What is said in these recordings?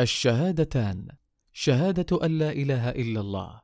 الشهادتان شهادة أن لا إله إلا الله.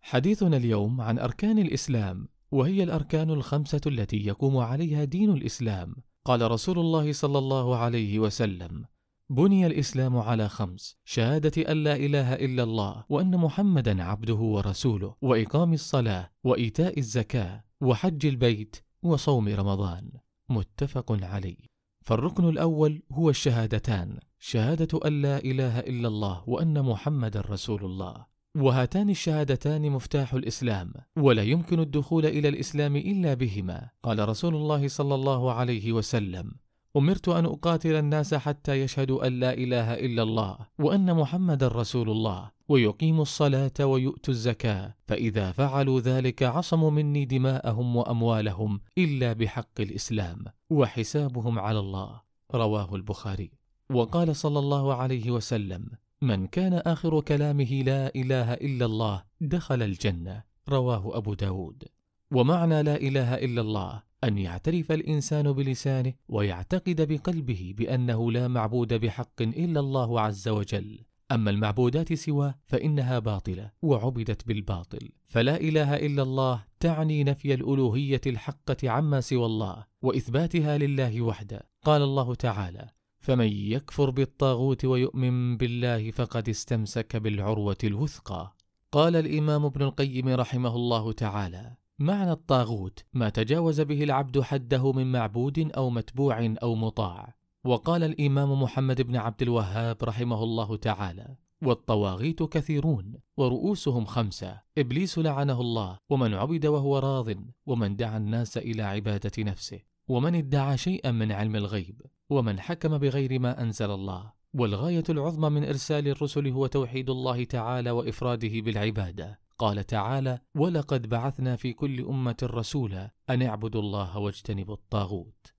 حديثنا اليوم عن أركان الإسلام وهي الأركان الخمسة التي يقوم عليها دين الإسلام. قال رسول الله صلى الله عليه وسلم بني الإسلام على خمس شهادة أن لا إله إلا الله وأن محمدا عبده ورسوله وإقام الصلاة وإيتاء الزكاة وحج البيت وصوم رمضان. متفق عليه. فالركن الأول هو الشهادتان شهادة أن لا إله إلا الله وأن محمد رسول الله. وهاتان الشهادتان مفتاح الإسلام ولا يمكن الدخول إلى الإسلام إلا بهما. قال رسول الله صلى الله عليه وسلم أمرت أن أقاتل الناس حتى يشهدوا أن لا إله إلا الله وأن محمد رسول الله ويقيموا الصلاة ويؤتوا الزكاة فإذا فعلوا ذلك عصموا مني دماءهم وأموالهم إلا بحق الإسلام وحسابهم على الله. رواه البخاري. وقال صلى الله عليه وسلم من كان آخر كلامه لا إله إلا الله دخل الجنة. رواه أبو داود. ومعنى لا إله إلا الله أن يعترف الإنسان بلسانه ويعتقد بقلبه بأنه لا معبود بحق إلا الله عز وجل. أما المعبودات سواه فإنها باطلة وعبدت بالباطل. فلا إله إلا الله تعني نفي الألوهية الحقة عما سوى الله وإثباتها لله وحده. قال الله تعالى فمن يكفر بالطاغوت ويؤمن بالله فقد استمسك بالعروة الوثقى قال الإمام ابن القيم رحمه الله تعالى معنى الطاغوت ما تجاوز به العبد حده من معبود أو متبوع أو مطاع. وقال الإمام محمد بن عبد الوهاب رحمه الله تعالى والطواغيت كثيرون ورؤوسهم خمسة إبليس لعنه الله ومن عبد وهو راض ومن دعا الناس إلى عبادة نفسه ومن ادعى شيئا من علم الغيب ومن حكم بغير ما أنزل الله. والغاية العظمى من إرسال الرسل هو توحيد الله تعالى وإفراده بالعبادة. قال تعالى ولقد بعثنا في كل أمة رسولا أن اعبدوا الله واجتنبوا الطاغوت.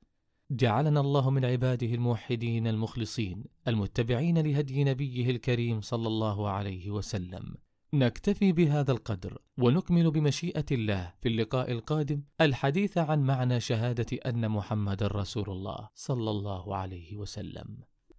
جعلنا الله من عباده الموحدين المخلصين المتبعين لهدي نبيه الكريم صلى الله عليه وسلم. نكتفي بهذا القدر ونكمل بمشيئة الله في اللقاء القادم الحديث عن معنى شهادة أن محمد رسول الله صلى الله عليه وسلم.